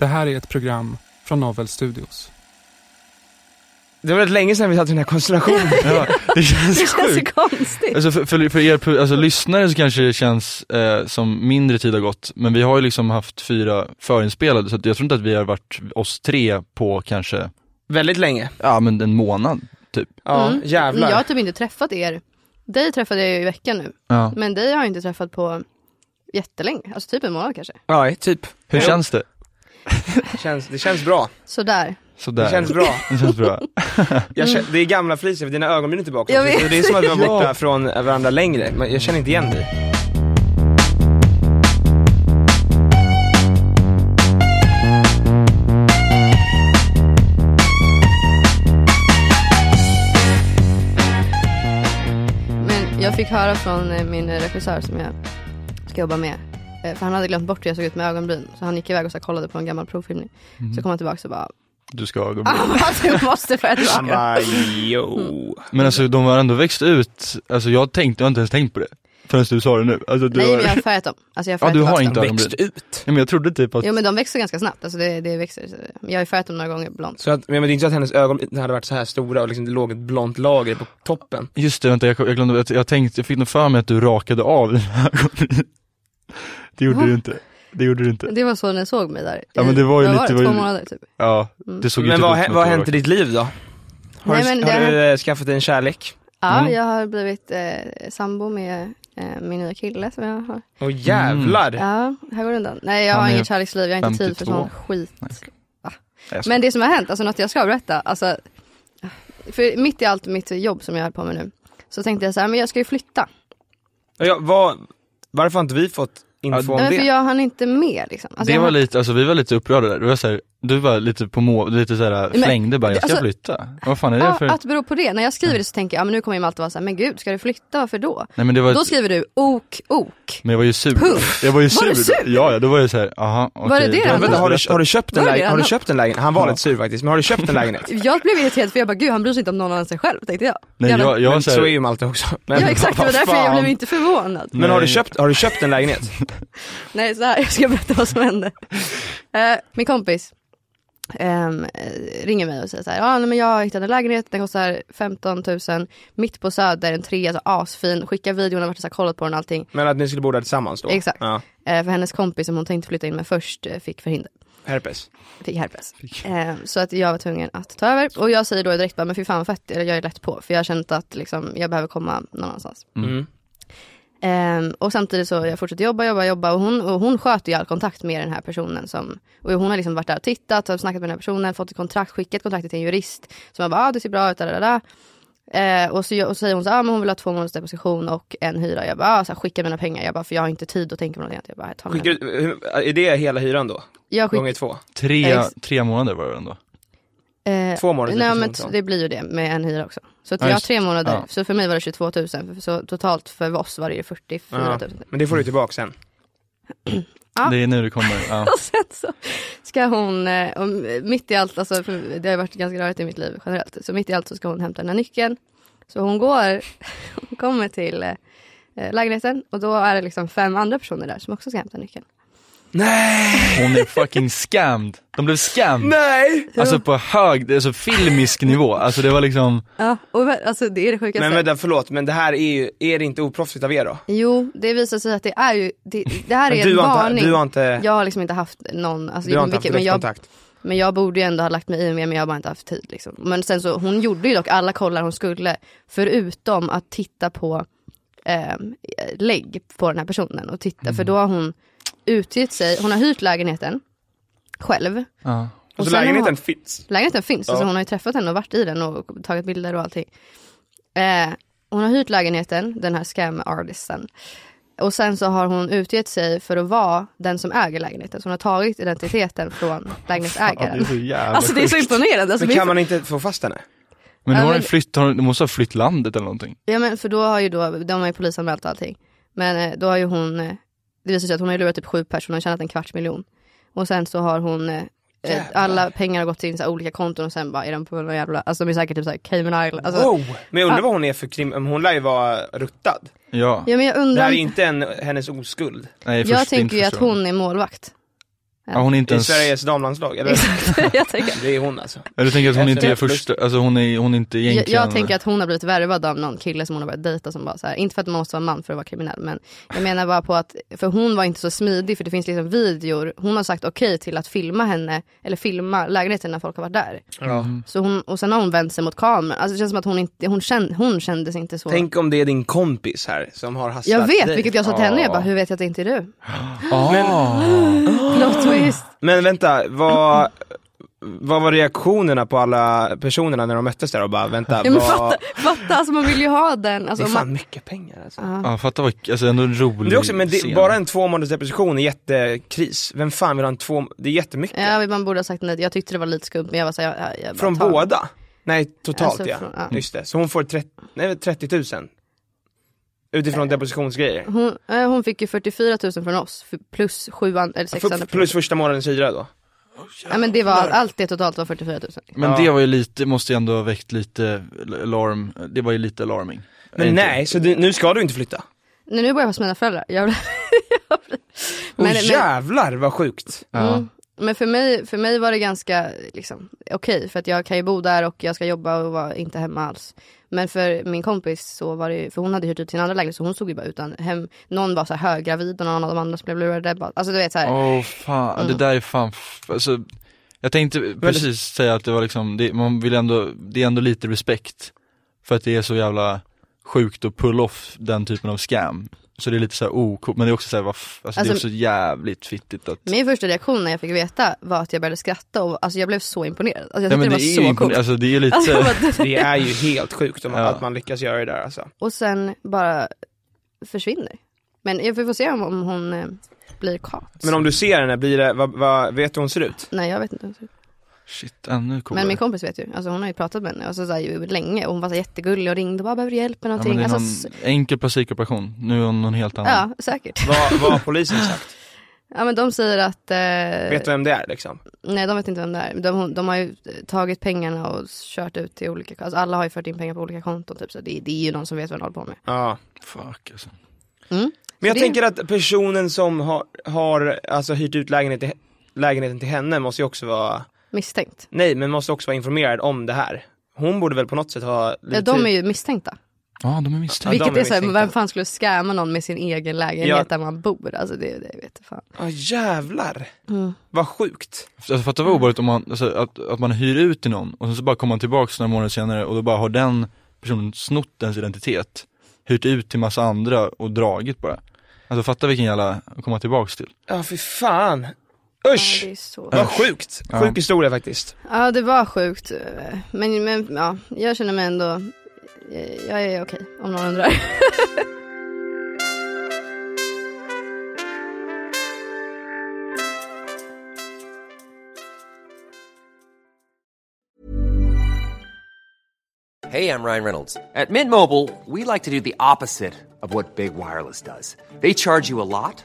Det här är ett program från Novel Studios. Det var rätt länge sedan vi satt i den här konstellationen. Ja, det känns Det känns sjukt. konstigt. Alltså för, för, för er alltså, lyssnare så kanske det känns eh, som mindre tid har gått, men vi har ju liksom haft fyra förinspelade så att jag tror inte att vi har varit oss tre på kanske, Väldigt länge. ja men en månad typ. Ja, Mm. jävlar. Jag har typ inte träffat er. Dig träffade jag ju i veckan nu. Ja. Men dig har jag inte träffat på jättelänge. Alltså typ en månad kanske. Ja, typ. Hur Jo. känns det? Det känns, det känns bra. Sådär. Sådär. Det känns bra. Det känns bra. Jag känner, det är gamla Felicia, för dina ögonbryn är också. vet. Det är som att vi var Ja. borta från varandra längre, men jag känner inte igen dig. Men jag fick höra från eh, min regissör som jag ska jobba med. Eh, För han hade glömt bort hur jag såg ut med ögonbryn. Så han gick iväg och så kollade på en gammal provfilmning. Så kom han tillbaka och bara, Du ska ha ah, du måste få ett Han ögon. bara, jo. Men alltså de har ändå växt ut, alltså jag tänkte, jag har inte ens tänkt på det. Förrän du sa det nu. Alltså, du Nej har... men jag har färgat dem. Alltså jag har Ja, färgat du dem har inte ögonbryn. Växt ut. Ja, men jag trodde typ att, Jo men de växer ganska snabbt. Alltså det, det växer. Jag har ju färgat dem några gånger blont. Så att, men det är inte så att hennes ögon hade varit så här stora och liksom det låg ett blont lager på toppen. just det, vänta jag, jag glömde, jag, jag tänkte, jag fick nog för mig att du rakade av dina ögonbryn. Det gjorde du inte. Det gjorde du inte. Det var så ni såg mig där. Ja, men det var ju Vad lite- det? var ju- Två månader typ. Ja, Mm. det såg ju Men typ vad, ut vad har hänt i ditt liv då? Har, Nej, du, har det du eh, skaffat en kärlek? Ja, Mm. jag har blivit eh, sambo med eh, min nya kille som jag har. Åh jävlar! Ja, här går det undan. Nej jag Han har är inget kärleksliv, jag har inte tid för 52. sån skit. Nej, jag Men det som har hänt, alltså något jag ska berätta, alltså, för mitt i allt mitt jobb som jag höll på med nu, så tänkte jag så här, men jag ska ju flytta. Ja, vad, varför har inte vi fått info om Nej, men för det? jag hann inte med liksom. Alltså, det var lite, alltså vi var lite upprörda där. Det var så här, du var lite på må, lite såhär Men- flängde bara, jag ska alltså- flytta. Vad fan är det Ja, för? att bero på det. När jag skriver det så tänker jag, ja, men nu kommer ju Malte vara såhär, men gud, ska du flytta, varför då? Nej men det var, Då skriver du ok, ok. men jag var ju sur. Puff. Jag var ju Var du sur. sur? Ja, ja, då var jag såhär, aha okej. Var det det jag Vänta, har, du, har du köpt en lägenhet? Har du köpt en lägenhet? Han var Ja. lite sur faktiskt, men har du köpt en lägenhet? Jag blev irriterad för jag bara, gud han bryr sig inte om någon annan än sig själv, tänkte jag. Nej jag, jag var men så är såhär, ju Malte också. Men ja exakt, det var därför jag blev inte förvånad. Men har du, köpt, har du köpt en lägenhet? Nej, så här, jag ska berätta vad som hände. Eh, min kompis ehm, eh, ringer mig och säger så här, ja nej, men jag har hittat en lägenhet, den kostar 15 000, mitt på Söder, en trea, alltså asfin, skickar videon, har varit och så här, kollat på den och allting. Men att ni skulle bo där tillsammans då? Exakt. Ja. Eh, för hennes kompis som hon tänkte flytta in med först eh, fick förhinder. Herpes. Fick herpes. Eh, så att jag var tvungen att ta över. Och jag säger då direkt bara, men fy fan vad fett, eller jag är lätt på. För jag har känt att liksom, jag behöver komma någon annanstans. Mm. Ehm, och samtidigt så jag fortsätter jobba, jobba, jobba och hon, och hon sköter ju all kontakt med den här personen. Som, och hon har liksom varit där och tittat, och snackat med den här personen, fått ett kontrakt, skickat kontraktet till en jurist. Som har bara, ah, det ser bra ut, där, där, där. Eh, och, så, och så säger hon så ah, men hon vill ha två månaders deposition och en hyra. Jag bara, ah, så här, skicka mina pengar. Jag bara, för jag har inte tid att tänka på något annat. Jag bara, ta mina Skickar, du- hur- är det hela hyran då? jag skick, Gånger två? tre, tre månader var det ändå. Eh, Två månaders Nej men det blir ju det med en hyra också. Så att Ja, jag har tre månader, ja. så för mig var det 22 000. Så totalt för oss var det ju 44 000. Ja. Men det får du tillbaka sen. Ja. Det är nu det kommer, ja. Och sen så ska hon, eh, och mitt i allt, alltså, för det har varit ganska rörigt i mitt liv generellt, så mitt i allt så ska hon hämta den här nyckeln. Så hon går, hon kommer till eh, lägenheten och då är det liksom fem andra personer där som också ska hämta nyckeln. Nej! Hon är fucking scammed. De blev scammed. Nej! Alltså på hög, alltså filmisk nivå. Alltså det var liksom, Ja, och alltså det är det sjukaste. Men vänta, förlåt, men det här är ju, är det inte oproffsigt av er då? Jo, det visar sig att det är ju, det, det här är en du har inte- varning. du har inte- Jag har liksom inte haft någon, alltså, Du har inte haft mycket, men, jag, direktkontakt? men jag borde ju ändå ha lagt mig i mer men jag har bara inte haft tid liksom. Men sen så, hon gjorde ju dock alla kollar hon skulle, förutom att titta på eh, lägg på den här personen och titta, Mm. för då har hon utgett sig, hon har hyrt lägenheten själv. ja. Och Alltså sen har lägenheten hon- finns? Lägenheten finns, Ja. alltså hon har ju träffat henne och varit i den och tagit bilder och allting. Eh, hon har hyrt lägenheten, den här scam artisten. Och sen så har hon utgett sig för att vara den som äger lägenheten. Så hon har tagit identiteten från det lägenhetsägaren. är så jävla Alltså det är så imponerande. Alltså, Men kan man inte få fast henne? Men hon har ju flytt, hon måste ha flytt landet eller någonting. Ja men för då har ju då, de har ju polisanmält allting. Men eh, då har ju hon, eh, det visar sig att hon har lurat typ sju personer och tjänat en kvarts miljon. Och sen så har hon, eh, eh, alla pengar har gått till så här olika konton och sen bara är de på någon jävla, alltså de är säkert typ såhär Cayman Island. Alltså, wow! Men jag undrar vad hon är för krim, hon lär ju vara ruttad. Ja. Ja men jag Det undrar, här är inte en, hennes oskuld. Nej, jag tänker ju att hon är målvakt. Ja, hon är inte I ens, Sveriges damlandslag, eller? Exakt, jag tänker. Det är hon alltså. eller tänker att hon inte är första, alltså hon är, hon är inte Jag, egentligen jag tänker att hon har blivit värvad av någon kille som hon har börjat dejta som bara så här, inte för att man måste vara man för att vara kriminell men jag menar bara på att, för hon var inte så smidig för det finns liksom videor, hon har sagt okej till att filma henne, eller filma lägenheten när folk har varit där. Ja. Så hon, och sen har hon vänt sig mot kameran, alltså det känns som att hon inte, hon, kände, hon kändes inte så. Tänk om det är din kompis här som har hasslat jag vet, dig. vilket jag sa till henne, jag Ja. bara hur vet jag att det inte är du? Ah. Plot twist. Men vänta, vad, vad var reaktionerna på alla personerna när de möttes där och bara vänta, Ja, men vad... fatta, fatta, alltså man vill ju ha den. Det Alltså, är om fan man, mycket pengar alltså. Ja, fatta vad, alltså ändå en rolig Men det är också, men det, scen. bara en två månaders depression är jättekris. Vem fan vill ha en två, det är jättemycket. ja, man borde ha sagt nej, jag tyckte det var lite skumt men jag var såhär, jag, jag, jag Från tar- båda? Nej, totalt Alltså, ja. från- ja. Just det. Så hon får 30, nej, 30 000? Utifrån depositionsgrejer? Hon, eh, hon fick ju 44 000 från oss, för- plus sjuan eller sexan. F- plus första månadens hyra då? ja, men det var, all- allt det totalt var 44 000. Men Ja. det var ju lite, måste ju ändå ha väckt lite alarm, det var ju lite alarming. Men Inte- nej, så du, nu ska du inte flytta? Nu, nu bor jag hos mina föräldrar. Jag, jag, Åh men, men, jävlar vad sjukt! Ja. mm, men för mig, för mig var det ganska liksom, okej för att jag kan ju bo där och jag ska jobba och vara inte hemma alls. Men för min kompis så var det för hon hade hyrt ut sin andra lägenhet så hon stod ju bara utan hem. Någon var så här höggravid och någon av de andra som blev lurade. Bara- Alltså du vet så här. Åh fan, Mm. det där är fan, alltså Jag tänkte precis säga att det var liksom, det, man vill ändå, det är ändå lite respekt För att det är så jävla sjukt att pull off den typen av scam Så det är lite såhär ok, men det är också såhär, vad f- alltså, det är Alltså- också jävligt fittigt att Min första reaktion när jag fick veta var att jag började skratta och alltså jag blev så imponerad. Alltså jag Ja tyckte men det det var är så coolt. alltså det är lite, Alltså, bara- Det är ju helt sjukt om, Ja. att man lyckas göra det där alltså. och sen bara försvinner. Men jag får se om, om hon eh, blir kap. Men om du ser henne, blir det, vad, vad, vet du hur hon ser ut? Nej jag vet inte. Shit ännu coolare Men min kompis vet ju, alltså hon har ju pratat med henne och så, så här, ju länge och hon var så här jättegullig och ringde och bara behöver du hjälp med ja, någonting. men är alltså, någon enkel plastikoperation, nu är hon någon helt annan ja säkert. Vad, vad har polisen sagt? Ja men de säger att, eh, Vet du vem det är liksom? nej de vet inte vem det är. De, de har ju tagit pengarna och kört ut till olika, alltså alla har ju fört in pengar på olika konton typ så det, det är ju någon som vet vad de håller på med. Ja. Fuck alltså. Mm. Men jag Det- tänker att personen som har, har alltså hyrt ut lägenhet till, lägenheten till henne måste ju också vara, Misstänkt. nej men måste också vara informerad om det här. Hon borde väl på något sätt ha lite Ja, de är ju misstänkta. Ja de är misstänkta. Vilket är är såhär, vem fan skulle scamma någon med sin egen lägenhet Ja. där man bor? Alltså det, det vet jag fan. Ja jävlar, Mm. vad sjukt. Alltså fatta vad obehagligt om man, alltså, att, att man hyr ut till någon och sen så bara kommer man tillbaks några månader senare och då bara har den personen snott ens identitet, hyrt ut till massa andra och dragit bara. Alltså fatta vilken jävla, att komma tillbaks till. Ja fy fan. Ja, Usch, det är så. vad sjukt. Ja. Sjuk historia faktiskt. Ja det var sjukt. Men, men ja, jag känner mig ändå, jag är okej om någon undrar. Hey, I'm Ryan Reynolds. At Mint Mobile, we like to do the opposite of what Big Wireless does. They charge you a lot,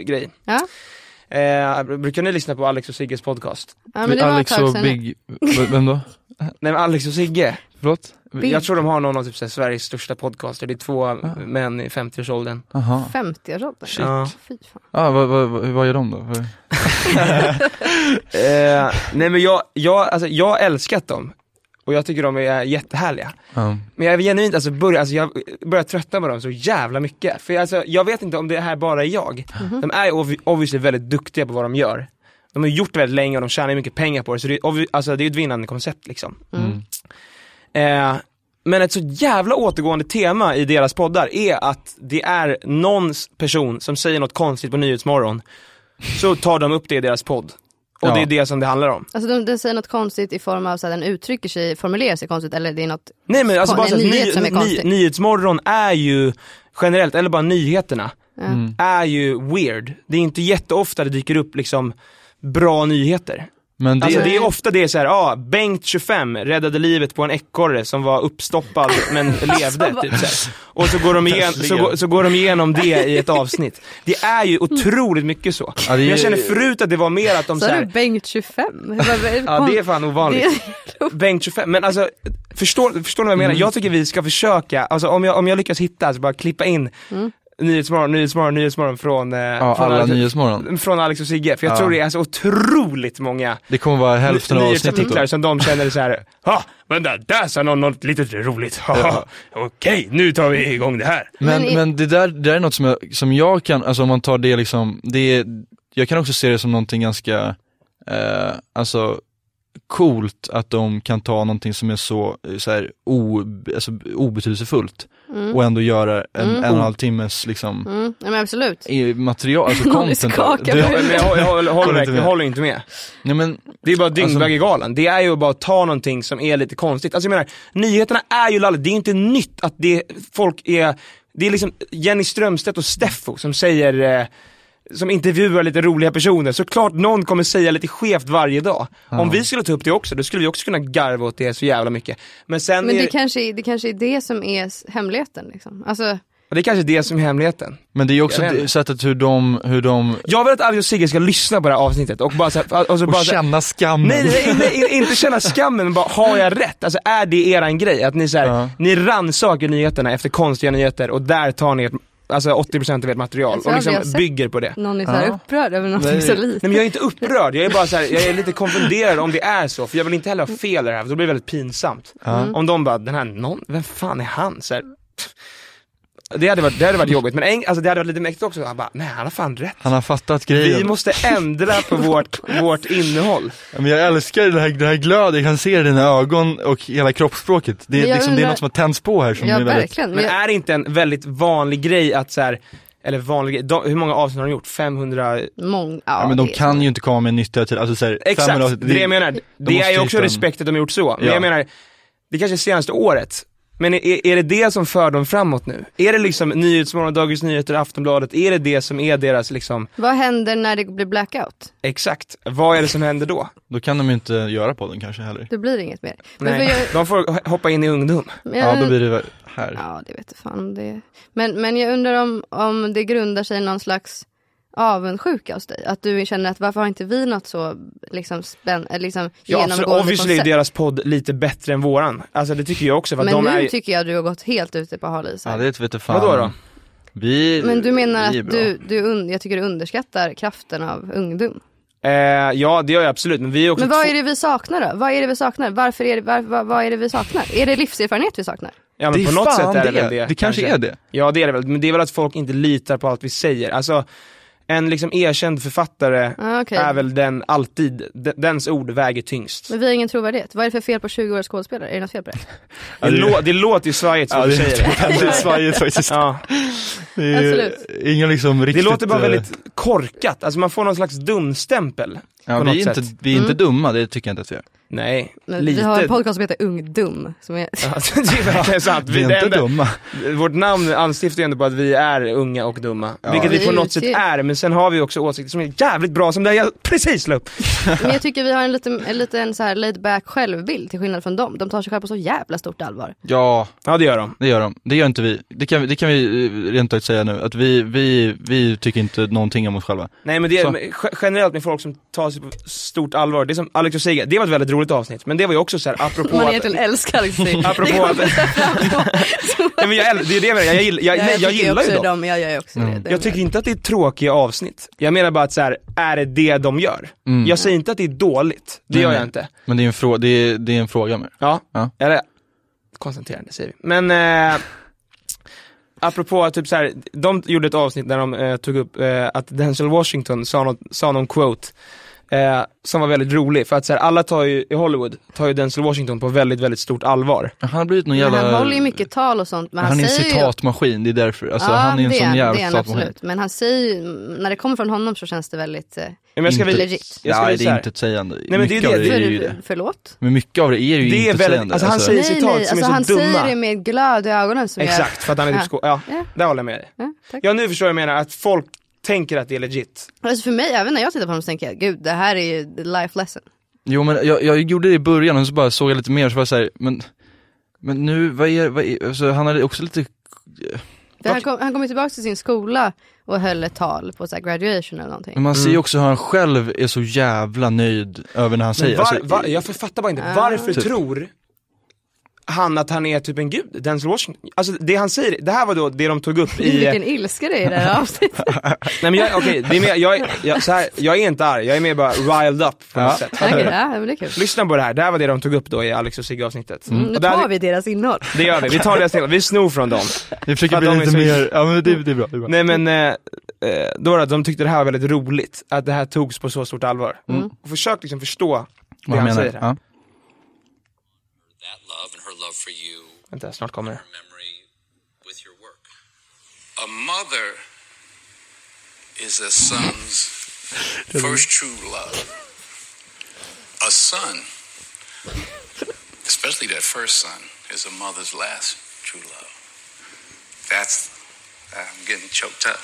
grej. Ja. Eh, brukar ni lyssna på Alex och Sigges podcast? ja, men det var Alex och. Big, vem då? Nej men Alex och Sigge, Förlåt? Big. jag tror de har någon av typ så här, Sveriges största podcaster. Det är två män i 50-årsåldern. Aha. 50-årsåldern. Ja. Fy fan. Ah, vad, vad, vad, vad gör de då? Eh, nej men jag, jag, alltså, jag har älskat dem. Och jag tycker de är jättehärliga. Ja. Men jag är genuint, alltså, börjar, alltså jag börjar tröttna på dem så jävla mycket. För jag, alltså, jag vet inte om det här bara är jag. De är obvi- obviously väldigt duktiga på vad de gör. De har gjort det väldigt länge och de tjänar mycket pengar på det, så det är, alltså, det är ett vinnande koncept liksom. Mm. Eh, men ett så jävla återgående tema i deras poddar är att det är någon person som säger något konstigt på Nyhetsmorgon, så tar de upp det i deras podd. Och Ja. det är det som det handlar om. Alltså de, den säger något konstigt i form av så att den uttrycker sig, formulerar sig konstigt eller det är något Nej men alltså bara så nyhet ny, som är ny, konstig. Nyhetsmorgon är ju generellt, eller bara nyheterna, Mm. är ju weird. Det är inte jätteofta det dyker upp liksom bra nyheter. Men det, Alltså det är ofta det är så här, ja, Bengt 25 räddade livet på en ekorre som var uppstoppad men levde. typ så här. Och så går, de igen, så, går- så går de igenom det i ett avsnitt. Det är ju otroligt mycket så. Ja, är- jag känner förut att det var mer att de så Så är här, det Bengt 25? ja det är fan ovanligt. Bengt 25, men alltså förstår, förstår ni vad jag menar? Jag tycker vi ska försöka, alltså om jag, om jag lyckas hitta, alltså bara klippa in Nyhetsmorgon, Nyhetsmorgon, Nyhetsmorgon från, eh, ja, från, alla Alex, Nyhetsmorgon. från Alex och Sigge, för jag Ja. tror det är så otroligt många Det kommer vara hälften av avsnittet som de känner så här. ja men där, där sa någon något litet roligt, haha, okej nu tar vi igång det här. Men, Men men, det, där, det där är något som jag, som jag kan, alltså om man tar det liksom, det är, jag kan också se det som någonting ganska, eh, alltså coolt att de kan ta någonting som är så, så här, o, alltså, obetydelsefullt och ändå göra en, en och en halv timmes liksom, Mm, ja, men absolut. i material, alltså content. på Men jag, håller- jag, håller- håller inte jag med. håller inte med. Nej men, Det är bara Alltså- Dyngbaggegalan, det är ju bara att ta någonting som är lite konstigt. Alltså jag menar, nyheterna är ju lalligt, det är inte nytt att det, folk är, det är liksom Jenny Strömstedt och Steffo som säger, eh, som intervjuar lite roliga personer, såklart någon kommer säga lite skevt varje dag. Om vi skulle ta upp det också, då skulle vi också kunna garva åt det så jävla mycket. Men sen Men är det det, kanske, är- det kanske är det som är hemligheten liksom. Alltså, det är kanske det som är hemligheten. men det är ju också det- sättet hur de, hur de, Jag vill att Alex och Sigge ska lyssna på det här avsnittet och bara så här, och så bara och så här, känna skammen. Nej, nej, nej, nej, inte känna skammen, men bara har jag rätt? Alltså är det eran grej? Att ni, så här, Ja. ni rannsakar nyheterna efter konstiga nyheter och där tar ni ert, alltså 80% av ert material tror och liksom bygger på det. någon är så här Ja. upprörd över någonting Nej. så Nej litet. men jag är inte upprörd, jag är bara så här, jag är lite konfunderad om det är så, för jag vill inte heller ha fel i det här, för då blir det väldigt pinsamt. Om de bara, den här någon, vem fan är han? Så här, det, hade varit, det hade varit jobbigt, men en, alltså det hade varit lite mäktigt också, han bara, nej han har fan rätt. Han har fattat grejen. Vi måste ändra på vårt, vårt innehåll. Men jag älskar det här, det här glöd, jag kan se det i dina ögon och hela kroppsspråket. Det, är liksom, det är undrar- något som har tänts på här som Ja är väldigt... verkligen. Men är det inte en väldigt vanlig grej att så här, eller vanlig de, hur många avsnitt har de gjort? 500? mång, ja, Ja, men de det kan så. ju inte komma med nyttiga till, alltså såhär, Exakt, det är det jag menar. Det måste är ju också en- respekt att de har gjort så, men Ja. jag menar, det kanske är senaste året. Men är, är det det som för dem framåt nu? Är det liksom Nyhetsmorgon, Dagens Nyheter, Aftonbladet, är det det som är deras liksom, Vad händer när det blir blackout? exakt, vad är det som händer då? Då kan de ju inte göra podden kanske heller. Det blir inget mer. Men Nej, jag, de får hoppa in i ungdom. men Ja, jag, då blir det här. Ja, det vet jag fan om det men, men jag undrar om, om det grundar sig i någon slags avundsjuka hos dig? Att du känner att varför har inte vi något så liksom, spänn, eller liksom Ja, genomgående obviously är deras podd lite bättre än våran. Alltså det tycker jag också, Men de nu är tycker jag att du har gått helt ute på hal is. Ja, det vet jag fan. Vadå då? Vi, Men du menar att du, du un, jag tycker du underskattar kraften av ungdom? Eh, ja det gör jag absolut, men vi är också Men vad två- är det vi saknar då? Vad är det vi saknar? Varför är det, var, vad, vad är det vi saknar? Är det livserfarenhet vi saknar? Ja men Det på något sätt är det det. väl det. Det kanske är det. Ja det är det väl, men det är väl att folk inte litar på allt vi säger. Alltså, En liksom erkänd författare Ah, okej. är väl den alltid, de- dens ord väger tyngst. Men vi har ingen trovärdighet. Vad är det för fel på 20-åriga skådespelare? Är det något fel på det? Det, lå, det låter ju svajigt Ja, du det, säger det. det är svajigt faktiskt. Ja, Det är Absolut. Ingen liksom det riktigt... låter bara eh, väldigt korkat, alltså man får någon slags dumstämpel. Ja, på vi, är något inte, sätt. vi är inte Mm. dumma, det tycker jag inte att vi är. Nej, Men lite. Vi har en podcast som heter Ung Dum. Som är... Ja, det är verkligen sant. Vi är det inte dumma. Vårt namn anstiftar ju ändå på att vi är unga och dumma. Ja. Vilket vi Vi på något sätt är, men sen har vi också åsikter som är jävligt bra, som det jag precis la upp. Men jag tycker vi har en liten, en liten så här laid back självbild till skillnad från dem. De tar sig själva på så jävla stort allvar. Ja, Ja det gör de. det gör de. Det gör inte vi. Det kan, vi- det kan vi eh, rent ut säga nu, att vi, vi, vi tycker inte någonting om oss själva. Nej men det är Så. generellt med folk som tar sig på stort allvar, det är som Alex och Sigge, det var ett väldigt roligt avsnitt, men det var ju också så här, apropå Man att, egentligen älskar liksom. apropå att, nej, men jag, det är det jag jag, gill- jag, nej, jag gillar ju dem. dem. Jag gör ju också Mm. det. Jag tycker inte att det är tråkiga avsnitt. Jag menar bara att så här, är det det de gör? Mm. Jag säger inte att det är dåligt, det Nej, gör nej. jag inte. Men det är en, frå, det är, det är en fråga med. Ja, Ja. eller koncentrerande säger vi. Men eh, apropå typ så här, de gjorde ett avsnitt där de eh, tog upp eh, att Denzel Washington sa, något, sa någon quote eh, som var väldigt rolig, för att så här, alla tar ju, i Hollywood, tar ju Denzel Washington på väldigt, väldigt stort allvar. Han har blivit någon Men jävla... han håller ju mycket tal och sånt. Men han, han är en säger citatmaskin, det är därför. Alltså ja, han är en det sån det är jävla han citatmaskin. absolut. Men han säger ju, när det kommer från honom så känns det väldigt eh, Men jag ska Inte- väl, legit. jag ska Nej det är inte ett sägande. men det är mycket det- av det är ju För, det. förlåt? Men mycket av det är ju Det är inte väldigt- sägande. alltså, han säger- Nej, citat nej, som är alltså så han dumma. säger det med glöd i ögonen som. Exakt, för att han är typ Ja. ja, Ja. där håller jag med dig. Ja, tack. Ja nu förstår jag menar, att folk tänker att det är legit. Alltså för mig, även när jag tittar på honom så tänker jag, gud det här är ju the life lesson. Jo men jag, jag gjorde det i början och så bara såg jag lite mer så var jag såhär, men, men nu, vad är, vad är alltså, han hade också lite, För han, kom, han kom tillbaka till sin skola och höll ett tal på så här graduation eller någonting. men man ser ju också hur han själv är så jävla nöjd över när han Men säger, var, alltså, var, jag fattar bara inte, Ah. varför Typ. tror han att han är typ en gud, Denzel Washington? Alltså det han säger, det här var då det de tog upp i... Vilken ilska det är i det här avsnittet. Nej men jag, okej, det är mer, jag, jag, så här, jag är inte arg, jag är mer bara riled up på något Ja. sätt. Okej, ja, det är kul. Lyssna på det här, det här var det de tog upp då i Alex och Sigge avsnittet. Mm, nu tar vi deras innehåll. Det gör vi, vi tar deras del, vi snor från dem. vi försöker för bli lite så- mer, ja men det, det är bra, det är bra. Nej men, eh, eh, då var det att de tyckte det här var väldigt roligt, att det här togs på så stort allvar. Mm. Och försök liksom förstå Vad det han han menar. säger här. Ja. That love and her love for you, Vänta, snart kommer det. her memory with your work. A mother is a son's first true love. A son, especially that first son, is a mother's last true love. That's, I'm getting choked up.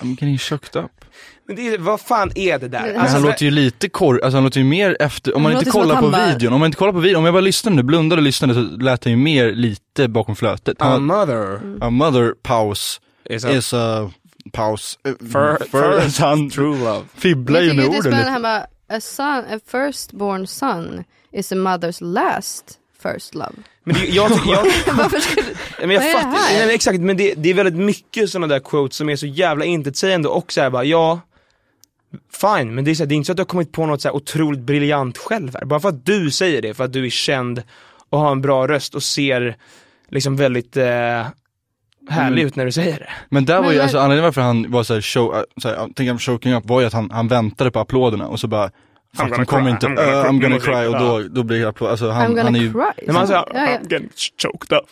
I'm getting choked up. Men det är, vad fan är det där? Men Alltså, han låter ju lite korr, alltså han låter ju mer efter, om man inte kollar på bara- videon, om man inte kollar på videon, om jag bara lyssnade nu, blundade och lyssnade så lät han ju mer lite bakom flötet. a Han, mother a mother pause is a is a pause. För- för, first han true love. fibblar ju med orden lite. han bara, a, son, a firstborn son is a mother's last first love. Men det, jag, jag, Varför skulle... men jag fattar, nej, men exakt, men det, det är väldigt mycket sådana där quotes som är så jävla intetsägande och så här bara, ja, fine, men det är, så här, det är inte så att du har kommit på något så här otroligt briljant själv här. Bara för att du säger det, för att du är känd och har en bra röst och ser liksom väldigt eh, härlig Mm. ut när du säger det. Men där var Men ju, alltså anledningen varför han var såhär, show, äh, så här, jag tänker choking up var ju att han, han väntade på applåderna och så bara Fuck, han kommer inte, I'm gonna uh, cry. I'm gonna cry och då, då blir det applåd, alltså han, han är ju, cry. Men säger, ja, ja. I'm getting choked up.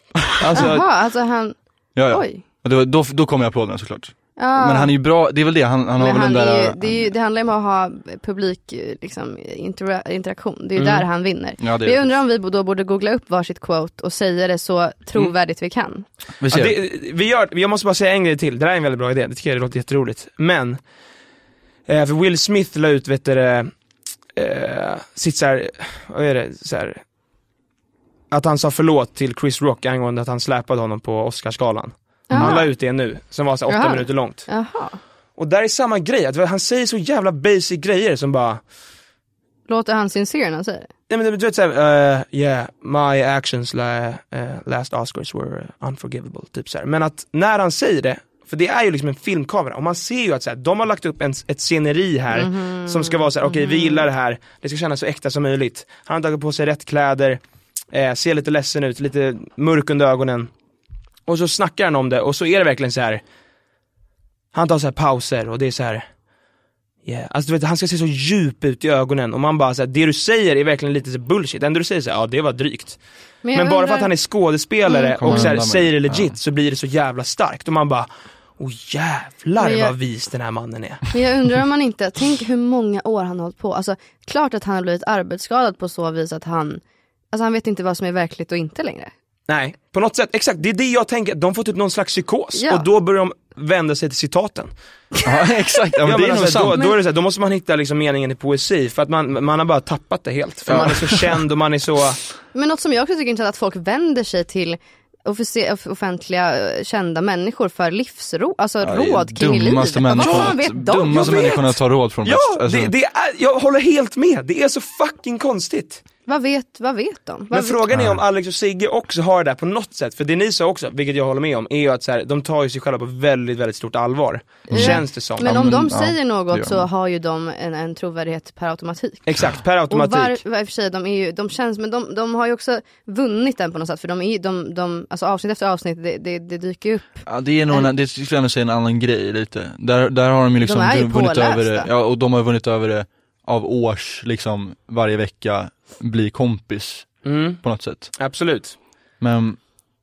Alltså, Jaha, alltså han, ja ja, oj. och då, då, då kommer applåderna såklart. Ja. Men han är ju bra, det är väl det, han, han har väl han den är där, ju, det, är ju, det handlar ju om att ha publik liksom, intera- interaktion, det är ju Mm. där han vinner. ja det jag undrar om vi då borde googla upp varsitt quote och säga det så trovärdigt vi kan. vi Ja, det, vi gör, jag måste bara säga en grej till, det där är en väldigt bra idé, det tycker jag det låter jätteroligt. Men, eh, för Will Smith la ut, vet du, eh, sitt såhär, vad är det, så här, att han sa förlåt till Chris Rock angående att han släpade honom på Oscarsgalan. Han la ut det nu, som var så åtta Jaha. minuter långt. Jaha. Och där är samma grej, att han säger så jävla basic grejer som bara, Låter han sincere när han säger det? nej men du vet såhär, uh, yeah, my actions la, uh, last Oscars were unforgivable, typ såhär. Men att när han säger det, för det är ju liksom en filmkamera, och man ser ju att såhär, de har lagt upp en, ett sceneri här Mhm. som ska vara såhär, okej vi gillar det här, det ska kännas så äkta som möjligt. Han har tagit på sig rätt kläder, eh, ser lite ledsen ut, lite mörk under ögonen. Och så snackar han om det, och så är det verkligen så här. Han tar så här pauser och det är så här. Yeah. Alltså du vet, han ska se så djup ut i ögonen och man bara så här, det du säger är verkligen lite så bullshit. Det enda du säger så här, ja det var drygt. Men, jag bara för undrar- att han är skådespelare Mm. Och så här, säger det legit så blir det så jävla starkt och man bara, oh jävlar Men jag- vad vis den här mannen är. Men jag undrar om man inte, tänk hur många år han har hållit på. Alltså klart att han har blivit arbetsskadad på så vis att han, alltså han vet inte vad som är verkligt och inte längre. Nej, på något sätt, exakt, det är det jag tänker, de får typ någon slags psykos Ja. och då börjar de vända sig till citaten. Ja exakt, ja, men det är nog alltså, då, sant. då, är det så här, då måste man hitta liksom meningen i poesi, för att man, man har bara tappat det helt. För Ja. man är så känd och man är så, Men något som jag också tycker är intressant att folk vänder sig till offentliga eh, kända människor för livsråd, alltså Ja, råd kring livet. dummaste de? dummaste människorna att ta råd från ja, bäst. Alltså, det, det är, jag håller helt med, det är så fucking konstigt. Vad vet, vad vet de? Men Vad vet- frågan är om Alex och Sigge också har det där på något sätt, för det ni sa också, vilket jag håller med om, är ju att så här, de tar ju sig själva på väldigt, väldigt stort allvar. Känns det som. Men om men- de ja, säger något så har ju de en, en trovärdighet per automatik. Exakt, per Och automatik. var, var, och för sig, de, är ju, de känns, men de, de har ju också vunnit den på något sätt för de är ju- de, de, alltså avsnitt efter avsnitt, det, det, det dyker ju upp. Ja det är nog, en, det skulle jag ändå säga en annan grej lite. Där, där har de ju liksom De vunnit över det, ja och de har vunnit över det av års, liksom varje vecka bli kompis Mm, på något sätt. absolut. Men,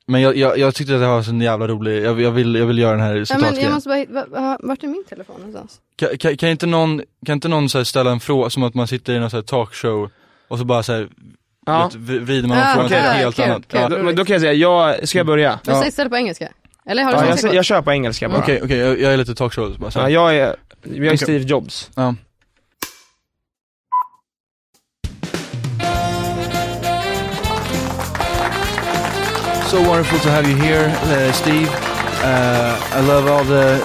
men jag, jag, jag tyckte att det var så en jävla rolig, jag, jag, vill, jag vill göra den här Ja, men citatgrejen. jag måste bara, va, va, vart är min telefon någonstans? Kan, kan, kan inte någon, kan inte någon så här ställa en fråga, som att man sitter i någon så här talkshow och så bara så här, Ja. vet, vrider man Ah, frågan något helt kul, annat. kul. Ja. Då, men då kan jag säga, jag, ska jag börja? Men Ja. säg istället på engelska. Eller har du Ja, jag, jag kör på engelska bara. Okej, okej, jag, jag är lite talkshow, bara så Ja, jag är, jag är. Steve Jobs. Ja. So wonderful to have you here, uh, Steve. Uh, I love all the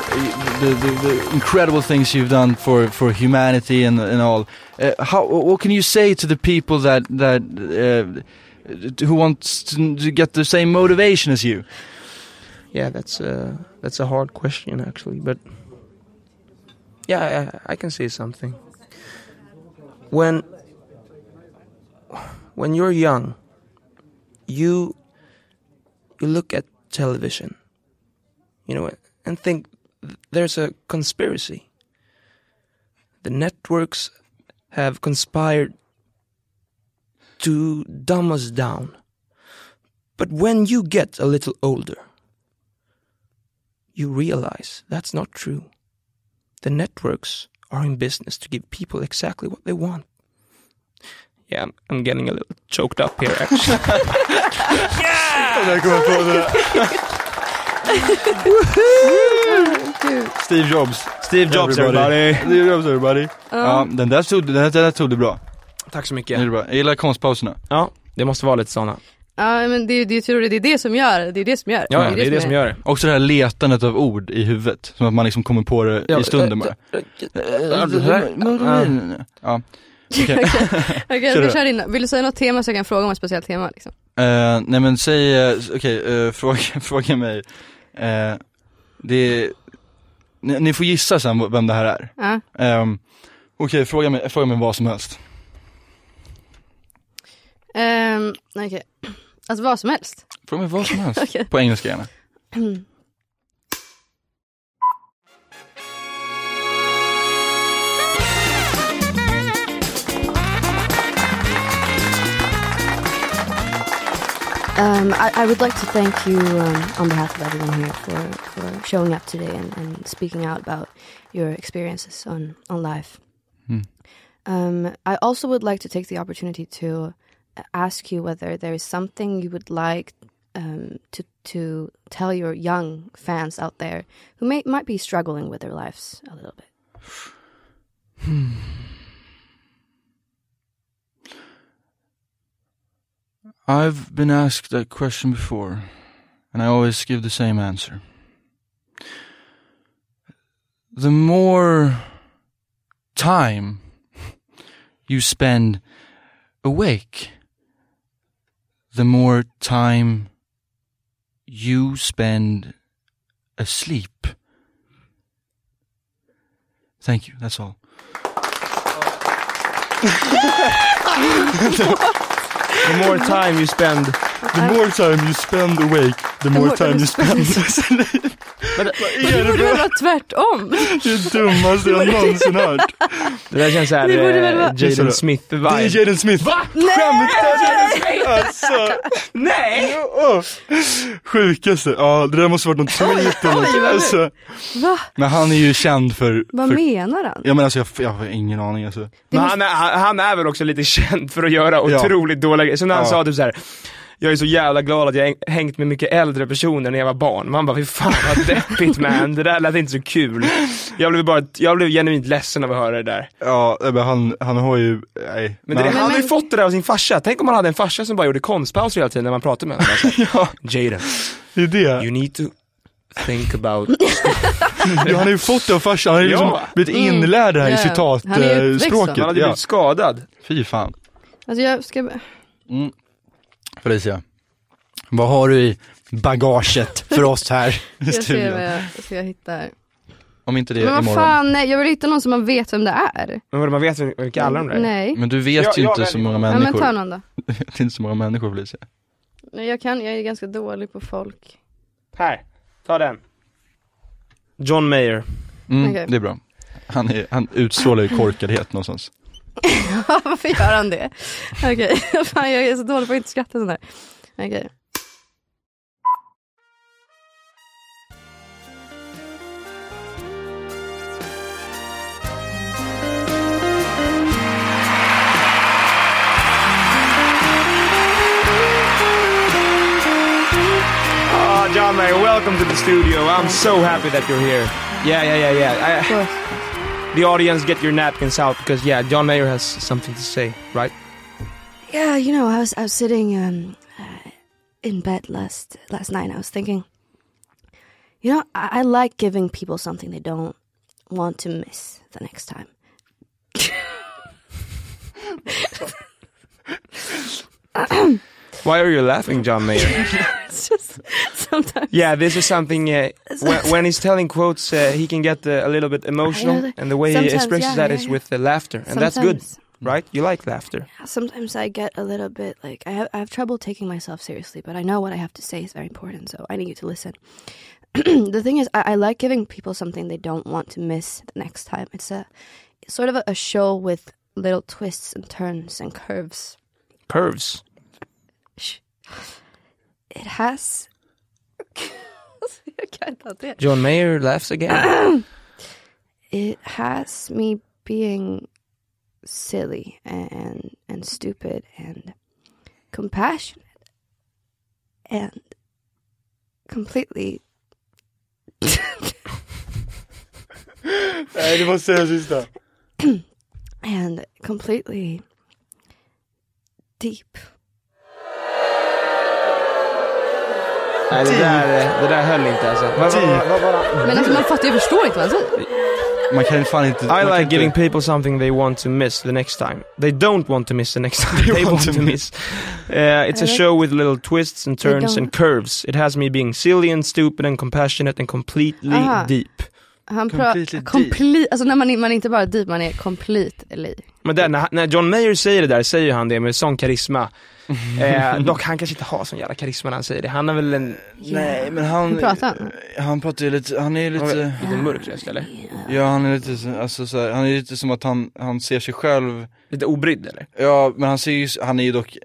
the, the the incredible things you've done for, for humanity and and all. Uh, how what can you say to the people that that uh, who wants to, get the same motivation as you? Yeah, that's a, that's a hard question actually, but yeah, I, I can say something. When when you're young, you you look at television, you know, and think there's a conspiracy. The networks have conspired to dumb us down. But when you get a little older, you realize that's not true. The networks are in business to give people exactly what they want. Yeah, I'm, I'm getting a little choked up here actually. Steve Jobs. Steve Jobs everybody. Steve Jobs everybody. Ja, den där tog, den där, den där tog du bra. Tack så Det mycket. är bra. Jag gillar konstpauserna. Ja, det måste vara lite såna. Ja men det, det, tror du, det är det som gör det, är det som gör Ja, det är det som gör det. Också det här letandet av ord i huvudet, som att man liksom kommer på det i stunden bara. Ja. Okej. Okej, vi kör in. Vill du säga något tema så jag kan fråga om ett speciellt tema liksom? Eh, nej men säg, eh, okej, eh, fråga, fråga mig. Eh, det är, ni, ni får gissa sen vem det här är. Ja. Ehm, okej, fråga, mig, fråga mig vad som helst. Um, Okej, alltså vad som helst. Fråga mig vad som helst. På engelska gärna. Um, I, I would like to thank you um, on behalf of everyone here for, for showing up today and, and speaking out about your experiences on, on life. Hmm. Um, I also would like to take the opportunity to ask you whether there is something you would like um, to to tell your young fans out there who may might be struggling with their lives a little bit. I've been asked that question before, and I always give the same answer. The more time you spend awake, the more time you spend asleep. Thank you, that's all. The more time you spend The more time you spend awake, the more time you spend with Men det borde väl vara tvärtom? Det är det dummaste jag någonsin hört. Det där känns såhär Det eh, Jaden Det Smith-vibe. är Jaden Smith. Va? Skämtar du? Alltså. Nej! Sjukaste. Ja, det där måste varit någon tweet eller något. Alltså. Va? Men han är ju känd för, Vad för menar han? Ja men alltså jag, jag har ingen aning alltså. Men han, är, han, han är väl också lite känd för att göra Ja. otroligt dåliga grejer. Som när han Ja. sa typ såhär jag är så jävla glad att jag har hängt med mycket äldre personer när jag var barn. Man bara, fy fan vad deppigt man, det där lät inte så kul. Jag blev bara, jag blev genuint ledsen av att höra det där. Ja, men han, han har ju, nej. Men, det, han, han har ju fått det där av sin farsa. Tänk om han hade en farsa som bara gjorde konstpauser hela tiden när man pratade med honom. Bara så här, Jaden, det är det. you need to think about... Ja, han har ju fått det av farsan, han har ju liksom Ja. blivit inlärd här i Ja, ja. Han citatspråket. Han hade Ja. blivit skadad. Fy fan. Alltså jag ska... Felicia, vad har du i bagaget för oss här i Jag ser vad studion? jag, jag hitta här. Om inte det Men är vad imorgon. fan, nej, jag vill hitta någon som man vet vem det är. Men vadå, man vet vilka alla de där är? Nej. Men du vet Ja, ju ja, inte men- så många Ja, men människor. ta någon då. Det är inte så många människor Felicia. Nej, Jag kan, jag är ganska dålig på folk. Här, ta den. John Mayer. Mm, Okej. det är bra. Han, är, han utstrålar ju korkadhet någonstans. Varför gör han det? Okej, fan jag är så dålig på att inte skratta sådär. Okej. Oh, John Mayer, welcome to the studio. I'm so happy that you're here. Yeah, yeah, yeah, yeah. I. the audience, get your napkins out because yeah, John Mayer has something to say, right? Yeah, you know, I was I was sitting um, uh, in bed last last night. and I was thinking, you know, I, I like giving people something they don't want to miss the next time. Why are you laughing, John Mayer? It's just sometimes. yeah, this is something. Uh, when, when he's telling quotes, uh, he can get uh, a little bit emotional, and the way he expresses yeah, that yeah, is yeah. with uh, laughter, and that's good, right? You like laughter. Sometimes I get a little bit like I have I have trouble taking myself seriously, but I know what I have to say is very important, so I need you to listen. the thing is, I, I like giving people something they don't want to miss the next time. It's a sort of a, a show with little twists and turns and curves. Curves. It has. Jag kan inte hantera det. John Mayer laughs again. It has me being silly and and stupid and compassionate and completely Nej du måste säga sista. and completely deep. Nej, det där, det där höll inte alltså. Vad, vad, vad, vad, vad, Men alltså man fattar, jag förstår inte vad han säger. Man kan fan inte... I kan like inte- giving people something they want to miss the next time. They don't want to miss the next time. They, want, to miss. Uh, it's a show with little twists and turns and curves. It has me being silly and stupid and compassionate and completely Aha. deep. Han Completely pratar, deep. complete, alltså när man, är- man är inte bara deep, man är completely. Men där, när, när John Mayer säger det där, säger han det med sån karisma. Eh, dock, han kanske inte har sån jävla karisma när han säger det. Han är väl en Nej men han... Hur pratar han? Han pratar ju lite, han är lite... lite mörk röst eller? Ja han är lite, så- alltså så här, han är lite som att han, han ser sig själv Lite obrydd eller? Ja men han ser ju, han är ju dock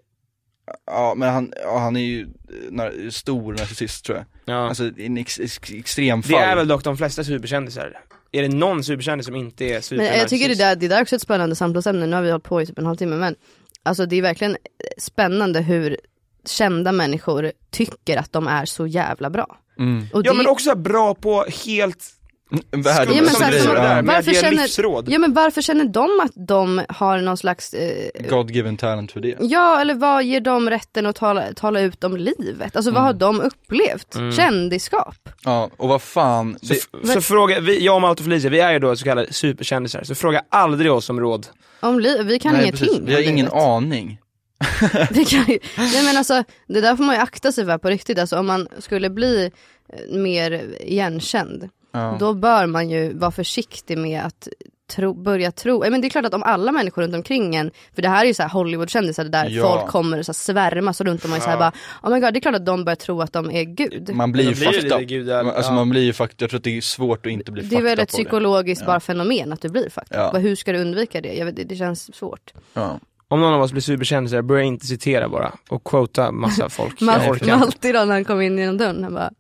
Ja men han, ja, han är ju eh, nar, stor narcissist tror jag Ja. Alltså en ex, ex, extrem det är väl dock de flesta superkändisar. Är det någon superkändis som inte är Men supernarcissist? jag tycker det där, det där är också ett spännande samtalsämne, nu har vi hållit på i typ en halvtimme men Alltså det är verkligen spännande hur kända människor tycker att de är så jävla bra. mm. Och Ja det- men också bra på helt Världen, Ja, men som där, med varför känner-. Ja men varför känner de att de har någon slags, eh, God given talent för det ja eller vad ger dem rätten att tala, tala ut om livet? Alltså vad har de upplevt? Kändisskap? Ja, och vad fan, Så, det, så fråga, vi, jag och Malte och Felicia, vi är ju då så kallade superkändisar, så fråga aldrig oss om råd. Om li- vi kan nej, ingenting precis, vi har ingen livet. aning Vi kan ju, nej men alltså, det där får man ju akta sig för på riktigt. Alltså, om man skulle bli eh, mer igenkänd, ja. då bör man ju vara försiktig med att tro, börja tro, men det är klart att om alla människor runt omkring en, för det här är ju så här Hollywoodkändisar där Ja. folk kommer och så här svärmas runt om och så här bara, oh my god det är klart att de börjar tro att de är gud. Man blir ju fucked up. Alltså ja. man blir ju fucked, jag tror att det är svårt att inte bli det är fucked väl ett psykologiskt Ja. bara fenomen att du blir fucked Ja. up. Hur ska du undvika det? Jag vet, det, det känns svårt. Ja. Om någon av oss blir superkändisar, börja inte citera bara och quota massa folk. Mal-. Malte idag när han kom in genom dörren, han bara,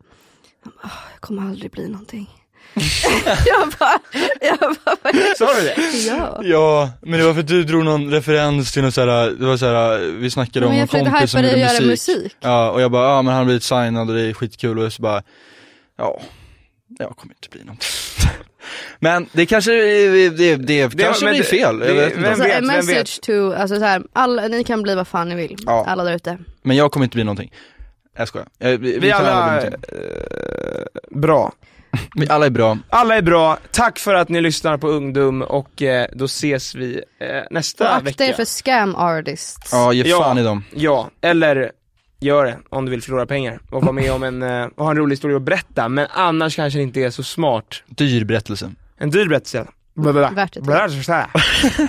bara, "Åh, jag kommer aldrig bli någonting. jag bara, jag bara, Sa du det? ja. Ja, men det var för att du drog någon referens till något såhär, det var såhär, vi snackade Men om en jag kompis som gjorde musik. musik. Ja, och jag bara, ja men han har blivit signad och det är skitkul och så bara, ja, jag kommer inte bli någonting. men det kanske, det, det, det, kanske men blir det- fel, jag det- vet inte. Alltså, vet, message to, alltså så här, alla, ni kan bli vad fan ni vill. Ja. Alla där ute. Men jag kommer inte bli någonting. Jag skojar. Jag, vi, Vi kan alla, eh, bra. Vi alla är bra. Alla är bra, tack för att ni lyssnar på Ungdom och eh, då ses vi eh, Och nästa akta vecka. er för scam artists. Ja, ge Ja. fan i dem. Ja, eller gör det om du vill förlora pengar och vara med om en, eh, och ha en rolig historia att berätta, men annars kanske det inte är så smart. Dyr berättelse. En dyr berättelse. Blablabla. Värt det.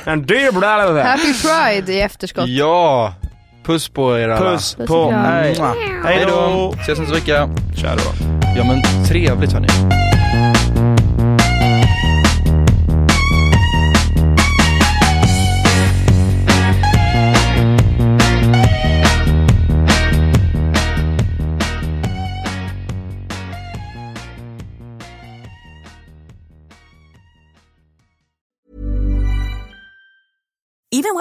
En dyr blablabla. Happy Pride i efterskott. Ja! Puss på er alla. Puss Puss på och kram. Hej då. Ses nästa vecka. Tja då. Ja men trevligt hörni.